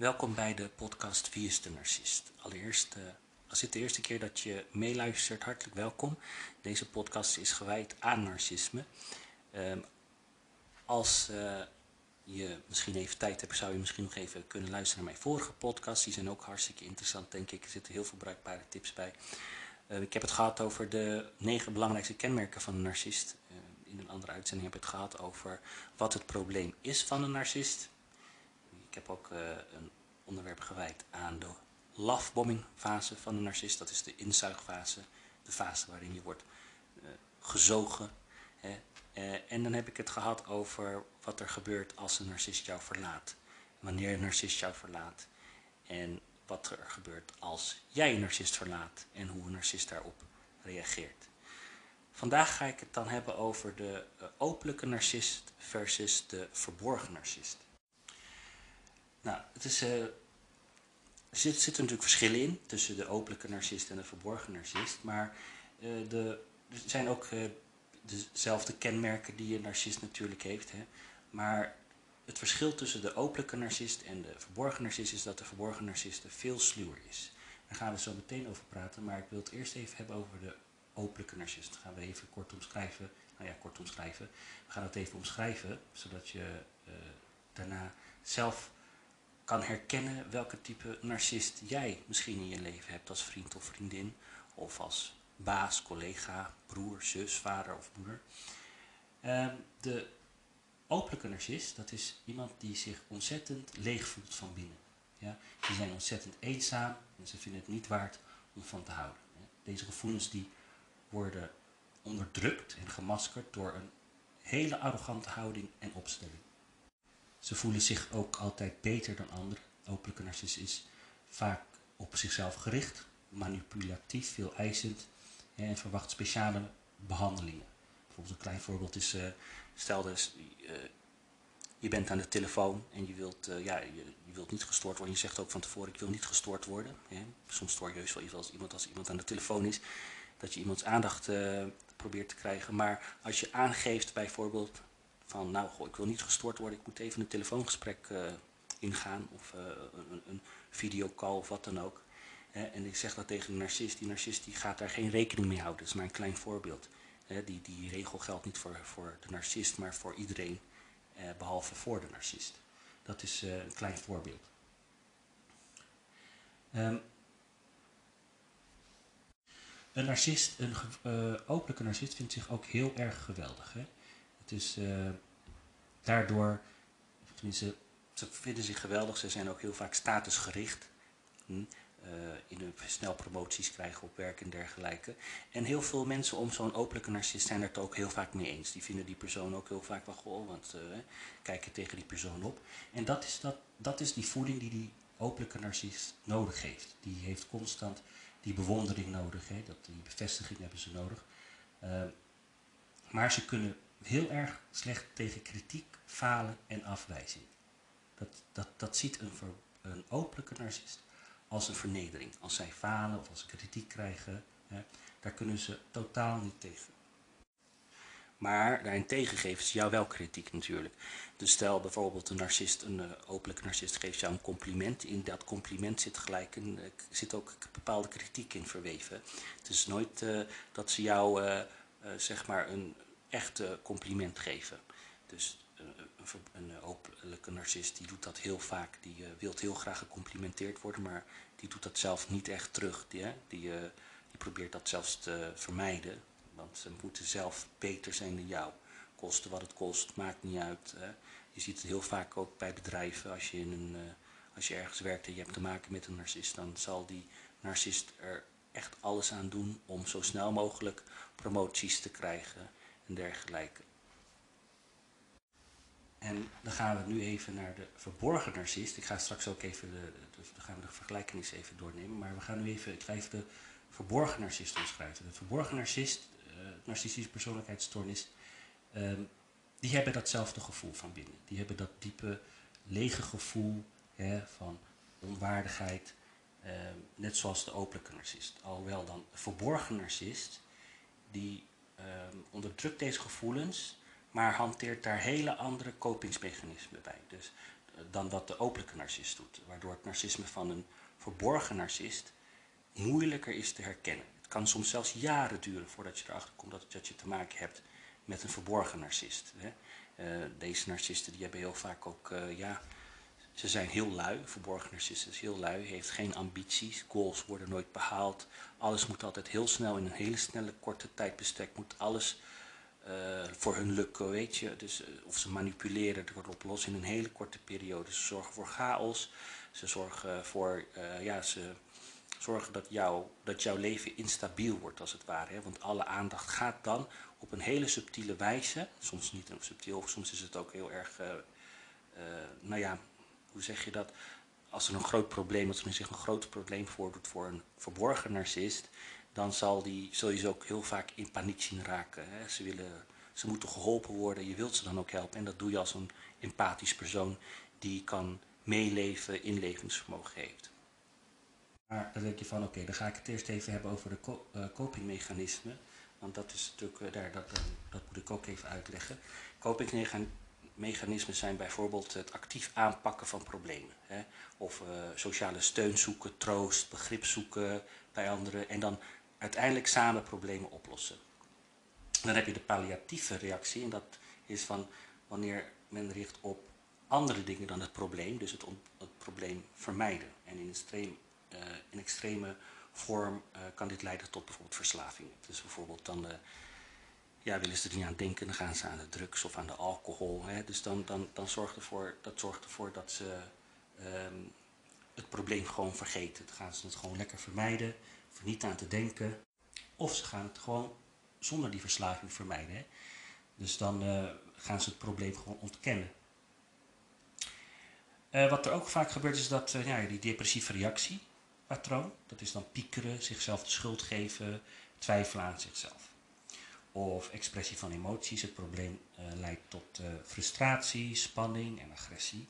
Welkom bij de podcast Wie is de Narcist? Allereerst, uh, als dit de eerste keer dat je meeluistert, hartelijk welkom. Deze podcast is gewijd aan narcisme. Uh, als uh, je misschien even tijd hebt, zou je misschien nog even kunnen luisteren naar mijn vorige podcasts. Die zijn ook hartstikke interessant, denk ik. Er zitten heel veel bruikbare tips bij. Uh, ik heb het gehad over de negen belangrijkste kenmerken van een narcist. in een andere uitzending heb ik het gehad over wat het probleem is van een narcist. Ik heb ook een onderwerp gewijd aan de lovebombing fase van de narcist. Dat is de inzuigfase, de fase waarin je wordt uh, gezogen. Hè. Uh, en dan heb ik het gehad over wat er gebeurt als een narcist jou verlaat. Wanneer een narcist jou verlaat. En wat er gebeurt als jij een narcist verlaat en hoe een narcist daarop reageert. Vandaag ga ik het dan hebben over de uh, openlijke narcist versus de verborgen narcist. Nou, het is, uh, er zitten zit natuurlijk verschillen in tussen de openlijke narcist en de verborgen narcist. Maar uh, de, er zijn ook uh, dezelfde kenmerken die een narcist natuurlijk heeft. Hè. Maar het verschil tussen de openlijke narcist en de verborgen narcist is dat de verborgen narcist veel sluwer is. Daar gaan we zo meteen over praten, maar ik wil het eerst even hebben over de openlijke narcist. Dat gaan we even kort omschrijven. Nou ja, kort omschrijven. We gaan het even omschrijven, zodat je uh, daarna zelf kan herkennen welke type narcist jij misschien in je leven hebt als vriend of vriendin. Of als baas, collega, broer, zus, vader of moeder. Uh, de openlijke narcist, dat is iemand die zich ontzettend leeg voelt van binnen. Ja? Die zijn ontzettend eenzaam en ze vinden het niet waard om van te houden. Deze gevoelens die worden onderdrukt en gemaskerd door een hele arrogante houding en opstelling. Ze voelen zich ook altijd beter dan anderen. Openlijke narcist is vaak op zichzelf gericht, manipulatief, veel eisend en verwacht speciale behandelingen. Bijvoorbeeld een klein voorbeeld is, uh, stel dus, uh, je bent aan de telefoon en je wilt, uh, ja, je, je, wilt niet gestoord worden. Je zegt ook van tevoren, ik wil niet gestoord worden. Hè. Soms stoor je wel als iemand, als iemand aan de telefoon is, dat je iemands aandacht probeert te krijgen. Maar als je aangeeft bijvoorbeeld van nou, goh, ik wil niet gestoord worden, ik moet even een telefoongesprek uh, ingaan of uh, een, een videocall of wat dan ook. en ik zeg dat tegen een narcist, die narcist die gaat daar geen rekening mee houden, dat is maar een klein voorbeeld. die, die regel geldt niet voor, voor de narcist, maar voor iedereen, eh, behalve voor de narcist. Dat is een klein voorbeeld. Um, een narcist, een openlijke narcist vindt zich ook heel erg geweldig. Hè? Dus uh, daardoor, tenminste, ze vinden zich geweldig. Ze zijn ook heel vaak statusgericht. Hm, uh, in hun snel promoties krijgen op werk en dergelijke. En heel veel mensen om zo'n openlijke narcist zijn het ook heel vaak mee eens. Die vinden die persoon ook heel vaak wel goh, want uh, kijken tegen die persoon op. En dat is, dat, dat is die voeding die die openlijke narcist nodig heeft. Die heeft constant die bewondering nodig. Hè? Dat, die bevestiging hebben ze nodig. Maar ze kunnen heel erg slecht tegen kritiek, falen en afwijzing. Dat, dat, dat ziet een, een openlijke narcist als een vernedering. Als zij falen of als ze kritiek krijgen, hè, daar kunnen ze totaal niet tegen. Maar daarentegen geven ze jou wel kritiek natuurlijk. Dus stel bijvoorbeeld een narcist, een uh, openlijke narcist geeft jou een compliment. In dat compliment zit gelijk een, uh, zit ook bepaalde kritiek in verweven. Het is nooit uh, dat ze jou zeg maar een echt compliment geven. Dus uh, een, openlijke narcist die doet dat heel vaak. Die uh, wil heel graag gecomplimenteerd worden, maar die doet dat zelf niet echt terug. Die, hè? Die, probeert dat zelfs te vermijden. Want ze moeten zelf beter zijn dan jou. Kosten wat het kost, maakt niet uit. Je ziet het heel vaak ook bij bedrijven. Als je, in een, als je ergens werkt en je hebt te maken met een narcist, dan zal die narcist er echt alles aan doen om zo snel mogelijk promoties te krijgen en dergelijke. En dan gaan we nu even naar de verborgen narcist. Ik ga straks ook even de, de, dan gaan we de vergelijkenis even doornemen. Maar we gaan nu even, ik ga even de verborgen narcist omschrijven. De verborgen narcist, uh, narcistische persoonlijkheidsstoornis, uh, die hebben datzelfde gevoel van binnen. Die hebben dat diepe, lege gevoel hè, van onwaardigheid, uh, net zoals de openlijke narcist. Alhoewel dan de verborgen narcist, die onderdrukt deze gevoelens, maar hanteert daar hele andere kopingsmechanismen bij. Dus dan wat de openlijke narcist doet. Waardoor het narcisme van een verborgen narcist moeilijker is te herkennen. Het kan soms zelfs jaren duren voordat je erachter komt dat, je te maken hebt met een verborgen narcist. Hè. Uh, deze narcisten die hebben heel vaak ook, uh, ja, ze zijn heel lui. Verborgen narcist is heel lui, heeft geen ambities, goals worden nooit behaald. Alles moet altijd heel snel, in een hele snelle, korte tijdbestek, moet alles uh, voor hun lukken, weet je. Dus, of ze manipuleren het oplossen in een hele korte periode. Ze zorgen voor chaos, ze zorgen voor, ja, ze zorgen dat, jou, dat jouw leven instabiel wordt als het ware. Hè? Want alle aandacht gaat dan op een hele subtiele wijze, soms niet subtiel, soms is het ook heel erg, nou ja, hoe zeg je dat? Als er een groot probleem, als er zich een groot probleem voordoet voor een verborgen narcist, dan zal, die, zul je ze ook heel vaak in paniek zien raken. Hè? Ze, willen, ze moeten geholpen worden, je wilt ze dan ook helpen. En dat doe je als een empathisch persoon die kan meeleven, inlevingsvermogen heeft. Maar dan denk je van, oké, dan ga ik het eerst even hebben over de uh, copingmechanismen. Want dat is natuurlijk, uh, daar, dat, uh, dat moet ik ook even uitleggen. Copingmechanismen zijn bijvoorbeeld het actief aanpakken van problemen. Hè? Of sociale steun zoeken, troost, begrip zoeken bij anderen. En dan uiteindelijk samen problemen oplossen. Dan heb je de palliatieve reactie. En dat is van wanneer men richt op andere dingen dan het probleem. Dus het, het probleem vermijden. En in extreem uh, in extreme vorm uh, kan dit leiden tot bijvoorbeeld verslaving. Dus bijvoorbeeld dan ja, willen ze er niet aan denken, dan gaan ze aan de drugs of aan de alcohol. Hè? Dus dan, dan, dan zorgt ervoor, dat zorgt ervoor dat ze um, het probleem gewoon vergeten. Dan gaan ze het gewoon lekker vermijden, voor niet aan te denken. Of ze gaan het gewoon zonder die verslaving vermijden. Hè? Dus dan gaan ze het probleem gewoon ontkennen. Uh, wat er ook vaak gebeurt is dat uh, ja, die depressieve reactie, patroon. Dat is dan piekeren, zichzelf de schuld geven, twijfelen aan zichzelf. Of expressie van emoties. Het probleem uh, leidt tot uh, frustratie, spanning en agressie.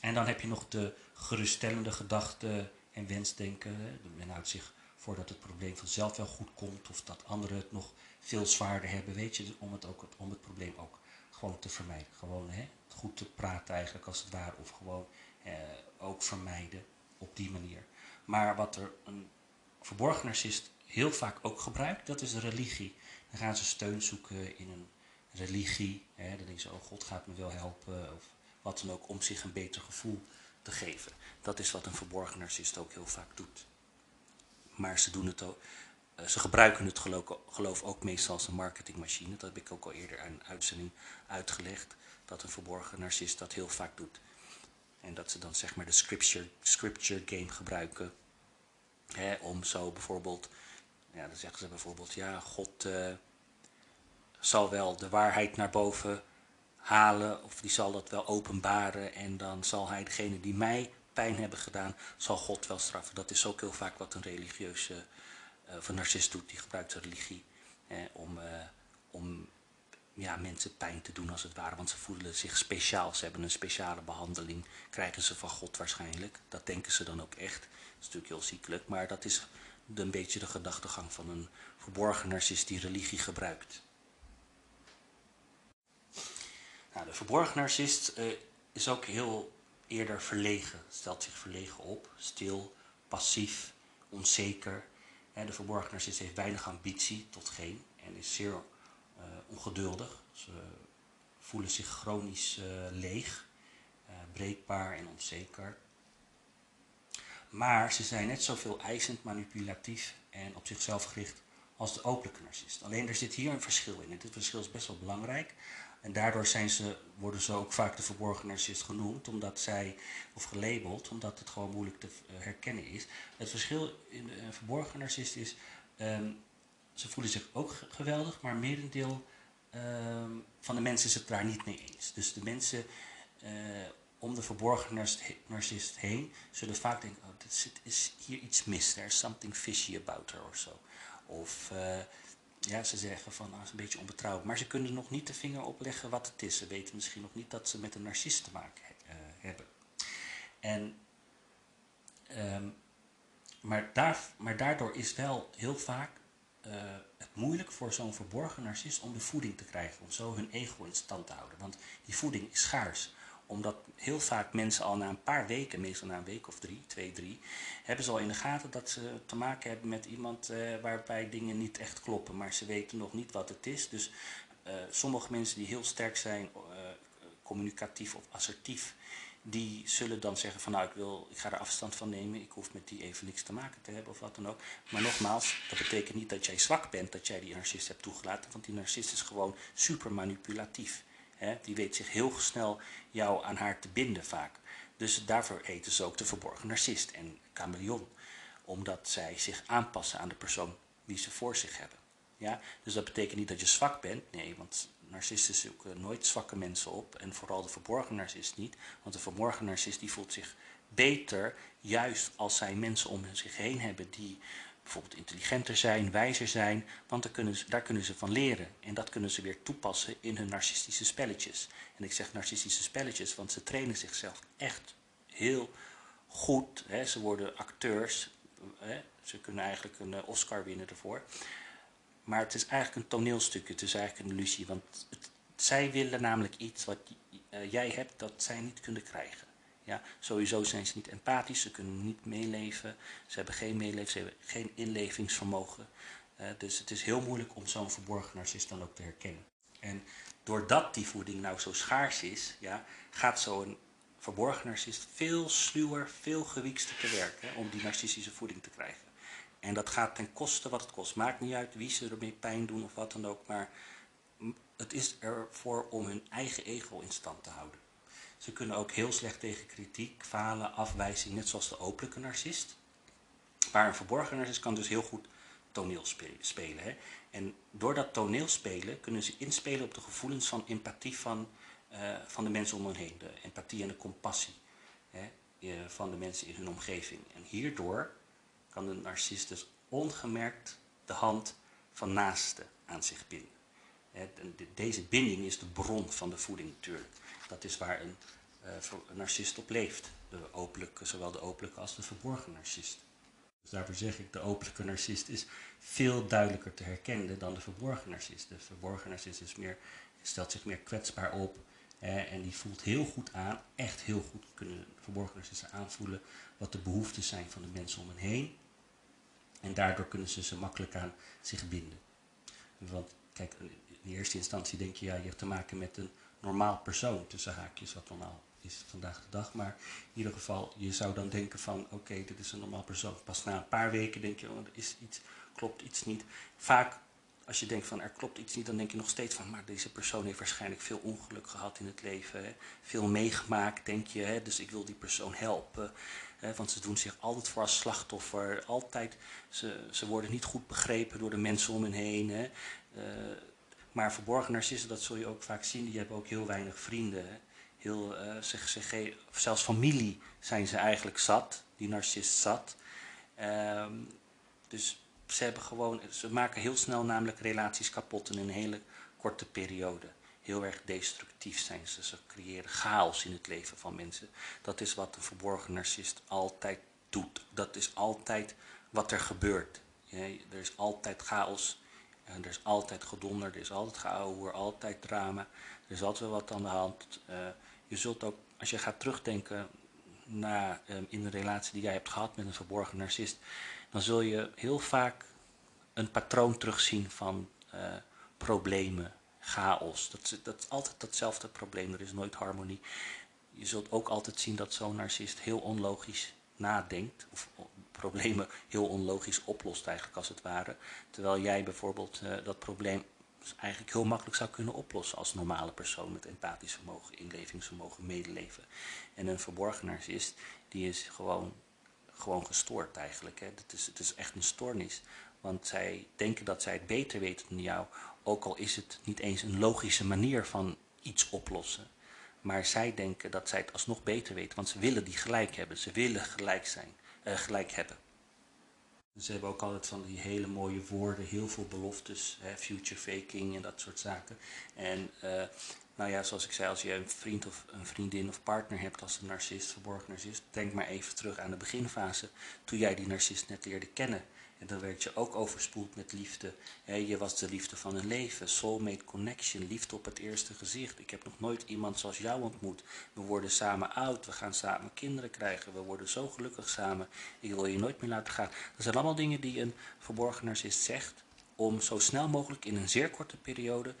En dan heb je nog de geruststellende gedachten en wensdenken. Men houdt zich voor dat het probleem vanzelf wel goed komt of dat anderen het nog veel zwaarder hebben. Weet je, om het, ook, om het probleem ook gewoon te vermijden. Gewoon hè, goed te praten eigenlijk als het ware of gewoon eh, ook vermijden op die manier. Maar wat er een verborgen narcist heel vaak ook gebruikt, dat is religie. Dan gaan ze steun zoeken in een religie. Hè, dan denken ze, oh God gaat me wel helpen. Of wat dan ook, om zich een beter gevoel te geven. Dat is wat een verborgen narcist ook heel vaak doet. Maar ze doen het ook. Uh, ze gebruiken het geloof, geloof, ook meestal als een marketingmachine. Dat heb ik ook al eerder aan een uitzending uitgelegd. Dat een verborgen narcist dat heel vaak doet. En dat ze dan zeg maar de scripture, scripture game gebruiken. Hè, om zo bijvoorbeeld, ja, dan zeggen ze bijvoorbeeld, ja, God uh, zal wel de waarheid naar boven halen, of die zal dat wel openbaren, en dan zal hij degene die mij pijn hebben gedaan, zal God wel straffen. Dat is ook heel vaak wat een religieuze, uh, narcist doet, die gebruikt de religie om, uh, om ja, mensen pijn te doen als het ware. Want ze voelen zich speciaal. Ze hebben een speciale behandeling. Krijgen ze van God waarschijnlijk. Dat denken ze dan ook echt. Dat is natuurlijk heel ziekelijk. Maar dat is een beetje de gedachtegang van een verborgen narcist die religie gebruikt. Nou, de verborgen narcist uh, is ook heel eerder verlegen. Stelt zich verlegen op. Stil, passief, onzeker. De verborgen narcist heeft weinig ambitie tot geen. En is zeer uh, ongeduldig. Ze voelen zich chronisch uh, leeg, breekbaar en onzeker. Maar ze zijn net zoveel eisend, manipulatief en op zichzelf gericht als de openlijke narcist. Alleen er zit hier een verschil in. En dit verschil is best wel belangrijk. En daardoor zijn ze, worden ze ook vaak de verborgen narcist genoemd, omdat zij, of gelabeld, omdat het gewoon moeilijk te herkennen is. Het verschil in de verborgen narcist is, um, ze voelen zich ook geweldig, maar merendeel uh, van de mensen is het daar niet mee eens. Dus de mensen uh, om de verborgen narcist heen zullen vaak denken, oh, dit is hier iets mis, there's something fishy about her of zo. Of uh, ja, ze zeggen van, nou, is een beetje onbetrouwbaar. Maar ze kunnen nog niet de vinger opleggen wat het is. Ze weten misschien nog niet dat ze met een narcist te maken uh, hebben. En, um, maar, daar, maar daardoor is wel heel vaak uh, het moeilijk voor zo'n verborgen narcist om de voeding te krijgen. Om zo hun ego in stand te houden. Want die voeding is schaars. Omdat heel vaak mensen al na een paar weken, meestal na een week of drie, twee, drie, hebben ze al in de gaten dat ze te maken hebben met iemand uh, waarbij dingen niet echt kloppen, maar ze weten nog niet wat het is. Dus uh, sommige mensen die heel sterk zijn, uh, communicatief of assertief, die zullen dan zeggen van nou ik, wil, ik ga er afstand van nemen, ik hoef met die even niks te maken te hebben of wat dan ook. Maar nogmaals, dat betekent niet dat jij zwak bent, dat jij die narcist hebt toegelaten, want die narcist is gewoon super manipulatief. Die weet zich heel snel jou aan haar te binden vaak. Dus daarvoor eten ze ook de verborgen narcist en chameleon. Omdat zij zich aanpassen aan de persoon die ze voor zich hebben. Ja? Dus dat betekent niet dat je zwak bent. Nee, want narcisten zoeken nooit zwakke mensen op. En vooral de verborgen narcist niet. Want de verborgen narcist die voelt zich beter juist als zij mensen om zich heen hebben die bijvoorbeeld intelligenter zijn, wijzer zijn, want daar kunnen, ze, daar kunnen ze van leren. En dat kunnen ze weer toepassen in hun narcistische spelletjes. En ik zeg narcistische spelletjes, want ze trainen zichzelf echt heel goed. Hè. Ze worden acteurs, hè. ze kunnen eigenlijk een eh, Oscar winnen ervoor. Maar het is eigenlijk een toneelstuk, het is eigenlijk een illusie, want zij willen namelijk iets wat uh, jij hebt dat zij niet kunnen krijgen. Ja, sowieso zijn ze niet empathisch, ze kunnen niet meeleven, ze hebben geen meeleven, ze hebben geen inlevingsvermogen. Uh, dus het is heel moeilijk om zo'n verborgen narcist dan ook te herkennen. En doordat die voeding nou zo schaars is, ja, gaat zo'n verborgen narcist veel sluwer, veel gewiekster te werken om die narcistische voeding te krijgen. En dat gaat ten koste wat het kost. Maakt niet uit wie ze ermee pijn doen of wat dan ook, maar het is ervoor om hun eigen ego in stand te houden. Ze kunnen ook heel slecht tegen kritiek, falen, afwijzing, net zoals de openlijke narcist. Maar een verborgen narcist kan dus heel goed toneel spelen. Hè? En door dat toneel spelen kunnen ze inspelen op de gevoelens van empathie van, uh, van de mensen om hen heen. De empathie en de compassie hè, van de mensen in hun omgeving. En hierdoor kan de narcist dus ongemerkt de hand van naasten aan zich binden. Deze binding is de bron van de voeding natuurlijk. Dat is waar een, uh, een narcist op leeft. De openlijke, zowel de openlijke als de verborgen narcist. Dus daarvoor zeg ik, de openlijke narcist is veel duidelijker te herkennen dan de verborgen narcist. De verborgen narcist is meer, stelt zich meer kwetsbaar op en die voelt heel goed aan, echt heel goed kunnen verborgen narcisten aanvoelen wat de behoeften zijn van de mensen om hen heen. En daardoor kunnen ze ze makkelijk aan zich binden. Want kijk, in eerste instantie denk je, ja, je hebt te maken met een normaal persoon, tussen haakjes wat normaal is vandaag de dag. Maar in ieder geval, je zou dan denken van, oké, dit is een normaal persoon. Pas na een paar weken denk je, oh, er is iets, klopt iets niet. Vaak, als je denkt van, er klopt iets niet, dan denk je nog steeds van, maar deze persoon heeft waarschijnlijk veel ongeluk gehad in het leven. Veel meegemaakt, denk je, hè? dus ik wil die persoon helpen. Want ze doen zich altijd voor als slachtoffer. Altijd, ze, ze worden niet goed begrepen door de mensen om hen heen. Hè? Uh, maar verborgen narcissen, dat zul je ook vaak zien, die hebben ook heel weinig vrienden. Heel, uh, zelfs familie zijn ze eigenlijk zat, die narcist zat. Um, dus ze, hebben gewoon, ze maken heel snel namelijk relaties kapot in een hele korte periode. Heel erg destructief zijn ze. Ze creëren chaos in het leven van mensen. Dat is wat een verborgen narcist altijd doet. Dat is altijd wat er gebeurt. Er is altijd chaos er is altijd gedonder, er is altijd geouwer, altijd drama. Er is altijd wat aan de hand. Uh, je zult ook, als je gaat terugdenken na, um, in de relatie die jij hebt gehad met een verborgen narcist, dan zul je heel vaak een patroon terugzien van uh, problemen, chaos. Dat, dat is altijd datzelfde probleem, er is nooit harmonie. Je zult ook altijd zien dat zo'n narcist heel onlogisch nadenkt, of problemen heel onlogisch oplost eigenlijk als het ware. Terwijl jij bijvoorbeeld uh, dat probleem eigenlijk heel makkelijk zou kunnen oplossen als normale persoon met empathisch vermogen, inlevingsvermogen, medeleven. En een verborgen narcist, die is gewoon, gewoon gestoord eigenlijk. Hè. Is, het is echt een stoornis. Want zij denken dat zij het beter weten dan jou, ook al is het niet eens een logische manier van iets oplossen. Maar zij denken dat zij het alsnog beter weten, want ze willen die gelijk hebben. Ze willen gelijk zijn uh, gelijk hebben. Ze hebben ook altijd van die hele mooie woorden, heel veel beloftes, hè, future faking en dat soort zaken. En uh, nou ja, zoals ik zei, als je een vriend of een vriendin of partner hebt als een narcist, verborgen narcist, denk maar even terug aan de beginfase, toen jij die narcist net leerde kennen. En dan werd je ook overspoeld met liefde. je was de liefde van een leven, soulmate connection, liefde op het eerste gezicht. Ik heb nog nooit iemand zoals jou ontmoet. We worden samen oud, we gaan samen kinderen krijgen, we worden zo gelukkig samen. Ik wil je nooit meer laten gaan. Dat zijn allemaal dingen die een verborgen narcist zegt om zo snel mogelijk in een zeer korte periode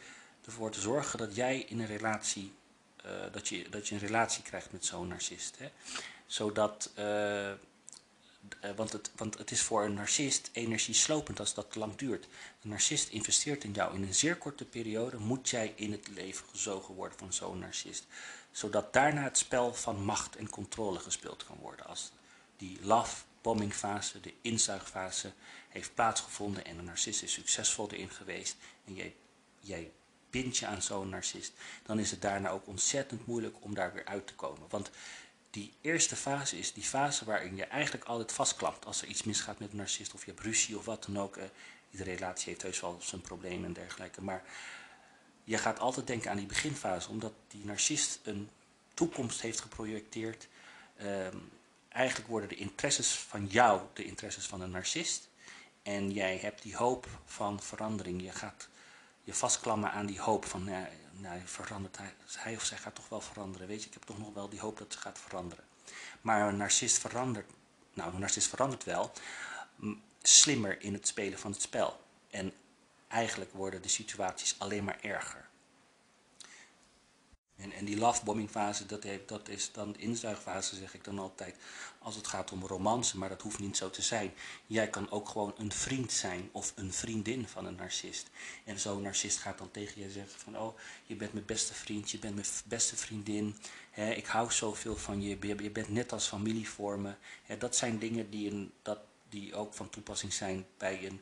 ervoor te zorgen dat jij in een relatie, uh, dat, je, dat je een relatie krijgt met zo'n narcist. Hè? Zodat, uh, want, het, want het is voor een narcist energieslopend als dat te lang duurt. Een narcist investeert in jou. In een zeer korte periode moet jij in het leven gezogen worden van zo'n narcist. Zodat daarna het spel van macht en controle gespeeld kan worden. Als die love bombing fase, de inzuigfase, heeft plaatsgevonden en een narcist is succesvol erin geweest en jij, jij bindt je aan zo'n narcist, dan is het daarna ook ontzettend moeilijk om daar weer uit te komen. Want die eerste fase is die fase waarin je eigenlijk altijd vastklampt als er iets misgaat met een narcist of je hebt ruzie of wat dan ook. Eh, iedere relatie heeft heus wel zijn problemen en dergelijke, maar je gaat altijd denken aan die beginfase, omdat die narcist een toekomst heeft geprojecteerd. Ehm, eigenlijk worden de interesses van jou de interesses van een narcist. En jij hebt die hoop van verandering. Je gaat je vastklammen aan die hoop van, nou verandert hij, hij of zij gaat toch wel veranderen. Weet je, ik heb toch nog wel die hoop dat ze gaat veranderen. Maar een narcist verandert, nou een narcist verandert wel, slimmer in het spelen van het spel. En eigenlijk worden de situaties alleen maar erger. En, die lovebombing fase, dat, dat is dan de inzuigfase, zeg ik dan altijd, als het gaat om romance, maar dat hoeft niet zo te zijn. Jij kan ook gewoon een vriend zijn of een vriendin van een narcist. En zo'n narcist gaat dan tegen je zeggen van, oh, je bent mijn beste vriend, je bent mijn beste vriendin, hè, ik hou zoveel van je, je bent net als familie voor me. Hè, dat zijn dingen die, een, dat, die ook van toepassing zijn bij een,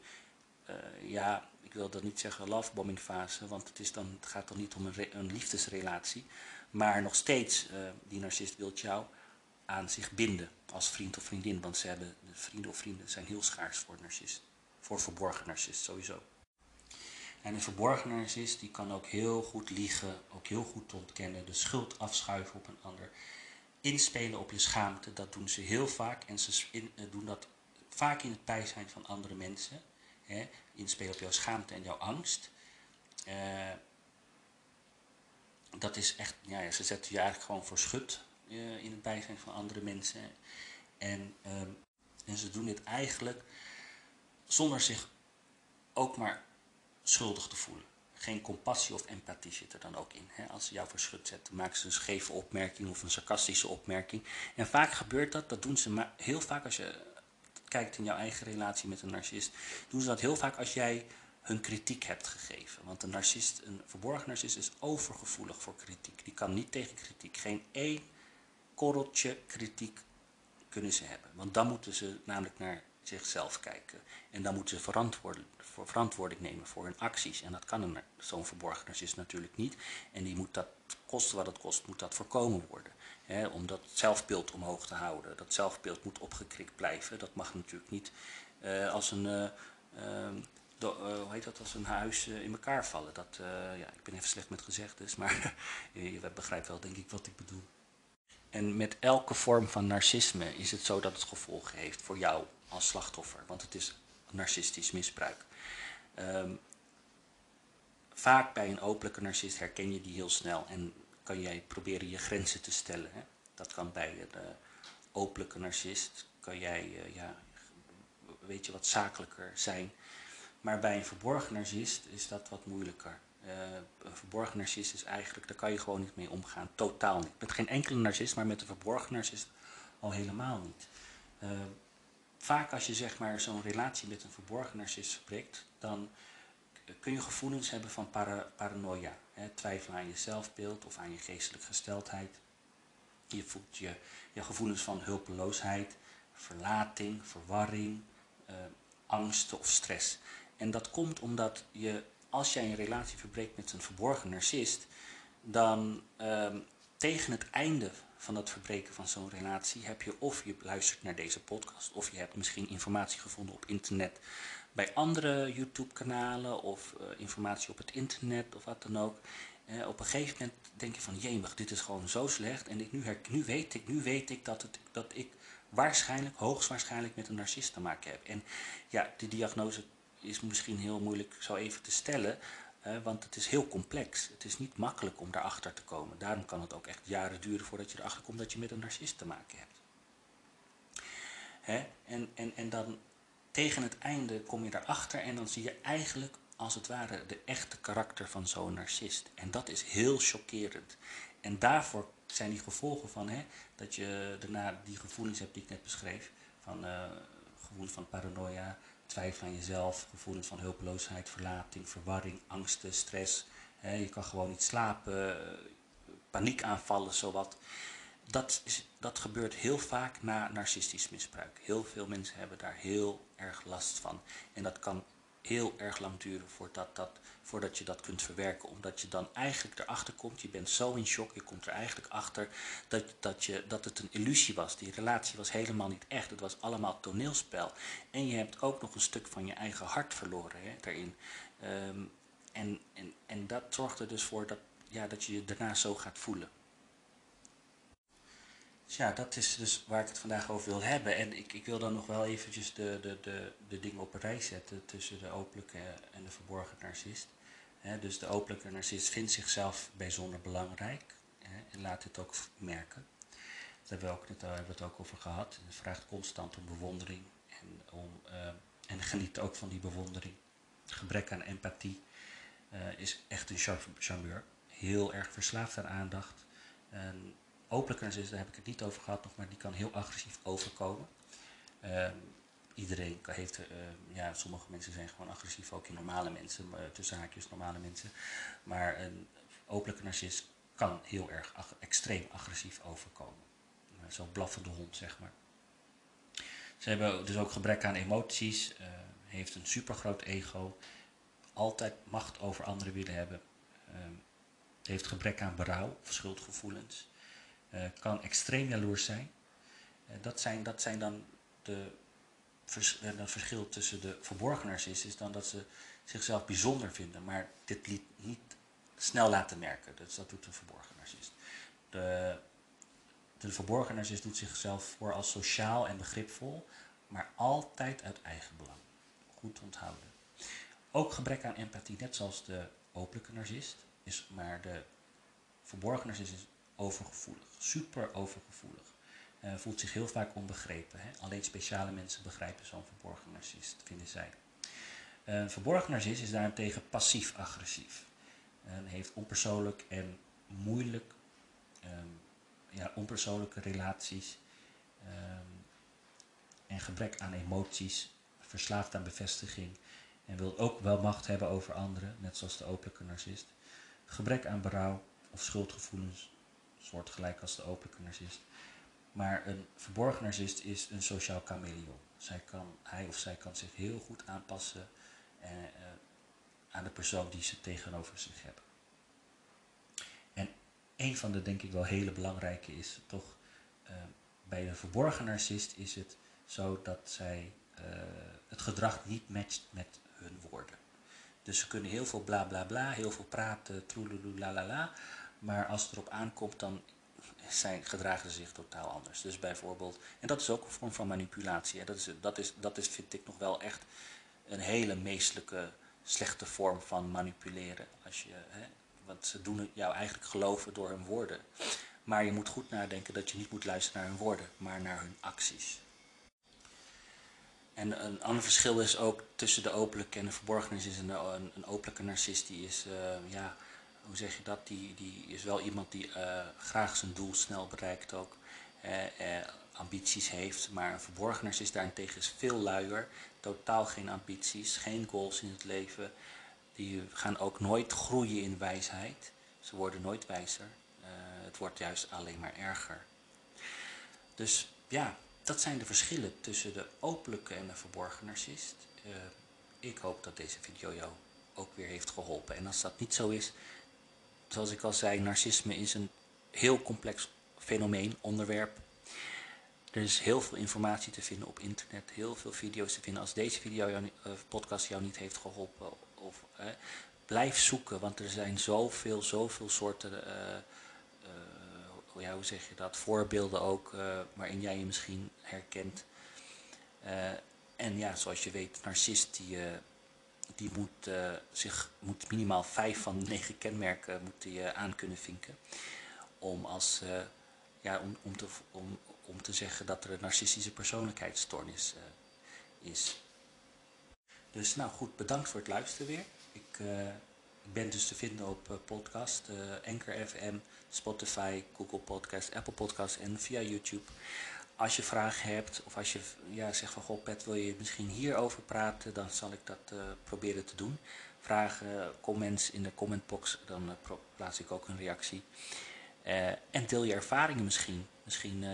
ja, ik wil dat niet zeggen lovebombing fase, want het, is dan, het gaat dan niet om een, liefdesrelatie. Maar nog steeds, uh, die narcist wil jou aan zich binden als vriend of vriendin. Want ze hebben, vrienden of vrienden zijn heel schaars voor narcist. Voor verborgen narcist sowieso. En een verborgen narcist die kan ook heel goed liegen, ook heel goed ontkennen, de schuld afschuiven op een ander. Inspelen op je schaamte, dat doen ze heel vaak. En ze eh, doen dat vaak in het bijzijn van andere mensen. Inspelen op jouw schaamte en jouw angst. Uh, dat is echt, ja, ze zetten je eigenlijk gewoon voor schut uh, in het bijzijn van andere mensen. En, uh, en ze doen dit eigenlijk zonder zich ook maar schuldig te voelen. Geen compassie of empathie zit er dan ook in. Hè? Als ze jou voor schut zetten, maken ze een scheve opmerking of een sarcastische opmerking. En vaak gebeurt dat, dat doen ze maar heel vaak als je kijkt in jouw eigen relatie met een narcist, doen ze dat heel vaak als jij hun kritiek hebt gegeven. Want een narcist, een verborgen narcist is overgevoelig voor kritiek. Die kan niet tegen kritiek. Geen één korreltje kritiek kunnen ze hebben. Want dan moeten ze namelijk naar zichzelf kijken. En dan moeten ze verantwoording, verantwoording nemen voor hun acties. En dat kan zo'n verborgen narcist natuurlijk niet. En die moet dat, kosten wat het kost, moet dat voorkomen worden. Hè, om dat zelfbeeld omhoog te houden. Dat zelfbeeld moet opgekrikt blijven. Dat mag natuurlijk niet uh, als een... Uh, hoe heet dat, als een huis in elkaar vallen. Dat, ja, ik ben even slecht met gezegdes, maar je begrijpt wel denk ik wat ik bedoel. En met elke vorm van narcisme is het zo dat het gevolgen heeft voor jou als slachtoffer. Want het is narcistisch misbruik. Um, vaak bij een openlijke narcist herken je die heel snel en kan jij proberen je grenzen te stellen. Hè? Dat kan bij een uh, openlijke narcist, kan jij uh, ja, weet je, wat zakelijker zijn. Maar bij een verborgen narcist is dat wat moeilijker. Uh, een verborgen narcist is eigenlijk, daar kan je gewoon niet mee omgaan. Totaal niet. Met geen enkele narcist, maar met een verborgen narcist al helemaal niet. vaak als je zeg maar zo'n relatie met een verborgen narcist spreekt, dan kun je gevoelens hebben van para, paranoia. Hè, twijfel aan je zelfbeeld of aan je geestelijke gesteldheid. Je voelt je, je gevoelens van hulpeloosheid, verlating, verwarring, uh, angsten of stress. En dat komt omdat je, als jij een relatie verbreekt met een verborgen narcist, dan uh, tegen het einde van het verbreken van zo'n relatie heb je of je luistert naar deze podcast, of je hebt misschien informatie gevonden op internet bij andere YouTube-kanalen of uh, informatie op het internet of wat dan ook. Uh, op een gegeven moment denk je van, jemig, dit is gewoon zo slecht. En ik, nu, nu, weet ik, nu weet ik dat, het, dat ik waarschijnlijk, hoogstwaarschijnlijk met een narcist te maken hebt. En ja, die diagnose is misschien heel moeilijk zo even te stellen, want het is heel complex. Het is niet makkelijk om daarachter te komen. Daarom kan het ook echt jaren duren voordat je erachter komt dat je met een narcist te maken hebt. Hè? En, en, en dan tegen het einde kom je erachter en dan zie je eigenlijk als het ware de echte karakter van zo'n narcist. En dat is heel chockerend. En daarvoor zijn die gevolgen van hè, dat je daarna die gevoelens hebt die ik net beschreef. Van uh, gevoelens van paranoia, twijfel aan jezelf, gevoelens van hulpeloosheid, verlating, verwarring, angsten, stress. Hè, je kan gewoon niet slapen, paniekaanvallen, zowat. Dat, dat gebeurt heel vaak na narcistisch misbruik. Heel veel mensen hebben daar heel erg last van. En dat kan heel erg lang duren voordat, dat, voordat je dat kunt verwerken. Omdat je dan eigenlijk erachter komt, je bent zo in shock, je komt er eigenlijk achter dat, dat, je, dat het een illusie was. Die relatie was helemaal niet echt, het was allemaal toneelspel. En je hebt ook nog een stuk van je eigen hart verloren hè, daarin. Um, en, en, en dat zorgt er dus voor dat, ja, dat je je daarna zo gaat voelen. Dus ja, dat is dus waar ik het vandaag over wil hebben. En ik, ik wil dan nog wel eventjes de, de, de, de dingen op een rij zetten tussen de openlijke en de verborgen narcist. dus de openlijke narcist vindt zichzelf bijzonder belangrijk en laat dit ook merken. Daar hebben we, ook net, hebben we het ook over gehad. Het vraagt constant om bewondering en, om, uh, en geniet ook van die bewondering. Gebrek aan empathie uh, is echt een charmeur. Heel erg verslaafd aan aandacht. En openlijke narcist, daar heb ik het niet over gehad nog, maar die kan heel agressief overkomen. Uh, iedereen heeft, uh, ja, sommige mensen zijn gewoon agressief, ook in normale mensen, tussen haakjes normale mensen. Maar een openlijke narcist kan heel erg extreem agressief overkomen. Zo'n blaffende hond, zeg maar. Ze hebben dus ook gebrek aan emoties, heeft een supergroot ego, altijd macht over anderen willen hebben, ehm, heeft gebrek aan berouw of schuldgevoelens. Uh, kan extreem jaloers zijn. Uh, dat, zijn dat zijn dan de het verschil tussen de verborgen narcist is dan dat ze zichzelf bijzonder vinden, maar dit liet niet snel laten merken. Dus dat doet de verborgen narcist. De, de verborgen narcist doet zichzelf voor als sociaal en begripvol, maar altijd uit eigen belang. Goed onthouden. Ook gebrek aan empathie, net zoals de openlijke narcist, is, maar de verborgen narcist is overgevoelig, super overgevoelig. Uh, voelt zich heel vaak onbegrepen. Hè? Alleen speciale mensen begrijpen zo'n verborgen narcist, vinden zij. Een verborgen narcist is daarentegen passief-agressief. En heeft onpersoonlijk en moeilijk, um, ja, onpersoonlijke relaties um, en gebrek aan emoties, verslaafd aan bevestiging en wil ook wel macht hebben over anderen, net zoals de openlijke narcist. Gebrek aan berouw of schuldgevoelens soortgelijk als de openlijke narcist. Maar een verborgen narcist is een sociaal chameleon. Zij kan, hij of zij kan zich heel goed aanpassen eh, eh, aan de persoon die ze tegenover zich hebben. En een van de denk ik wel hele belangrijke is toch, uh, bij de verborgen narcist is het zo dat zij het gedrag niet matcht met hun woorden. Dus ze kunnen heel veel bla bla bla, heel veel praten, troeloeloe la la la. Maar als het erop aankomt, dan zijn, gedragen ze zich totaal anders. Dus bijvoorbeeld, en dat is ook een vorm van manipulatie. Hè. Dat, is, dat, is, dat is, vind ik nog wel echt een hele meestelijke, slechte vorm van manipuleren. Als je, hè, want ze doen jou eigenlijk geloven door hun woorden. Maar je moet goed nadenken dat je niet moet luisteren naar hun woorden, maar naar hun acties. En een ander verschil is ook tussen de openlijke en de verborgen narcist. Een, een, openlijke narcist die is, uh, ja, hoe zeg je dat, die, die is wel iemand die uh, graag zijn doel snel bereikt ook. Uh, ambities heeft, maar een verborgen narcist daarentegen is veel luier. Totaal geen ambities, geen goals in het leven. Die gaan ook nooit groeien in wijsheid. Ze worden nooit wijzer. het wordt juist alleen maar erger. Dus ja, dat zijn de verschillen tussen de openlijke en de verborgen narcist. ik hoop dat deze video jou ook weer heeft geholpen. En als dat niet zo is, zoals ik al zei, narcisme is een heel complex fenomeen, onderwerp. Er is heel veel informatie te vinden op internet, heel veel video's te vinden. Als deze video jou, uh, podcast jou niet heeft geholpen, of, blijf zoeken, want er zijn zoveel, zoveel soorten uh, ja, hoe zeg je dat, voorbeelden ook waarin jij je misschien herkent. en ja, zoals je weet, narcist die, die moet, zich, moet minimaal vijf van de negen kenmerken moet die, aan kunnen vinken. Om, als, ja, om, om, te, om, om te zeggen dat er een narcistische persoonlijkheidsstoornis is. Dus nou goed, bedankt voor het luisteren weer. Ik, ben dus te vinden op podcast, Anchor FM, Spotify, Google Podcast, Apple Podcast en via YouTube. Als je vragen hebt of als je ja, zegt van goh Pet wil je misschien hierover praten, dan zal ik dat proberen te doen. Vragen, comments in de commentbox, dan plaats ik ook een reactie. en deel je ervaringen misschien. Misschien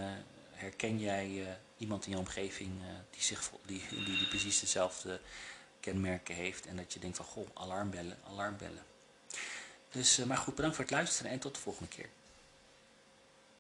herken jij iemand in je omgeving die, zich, die, die, die precies dezelfde kenmerken heeft en dat je denkt van goh, alarmbellen, alarmbellen. Dus, maar goed, bedankt voor het luisteren en tot de volgende keer.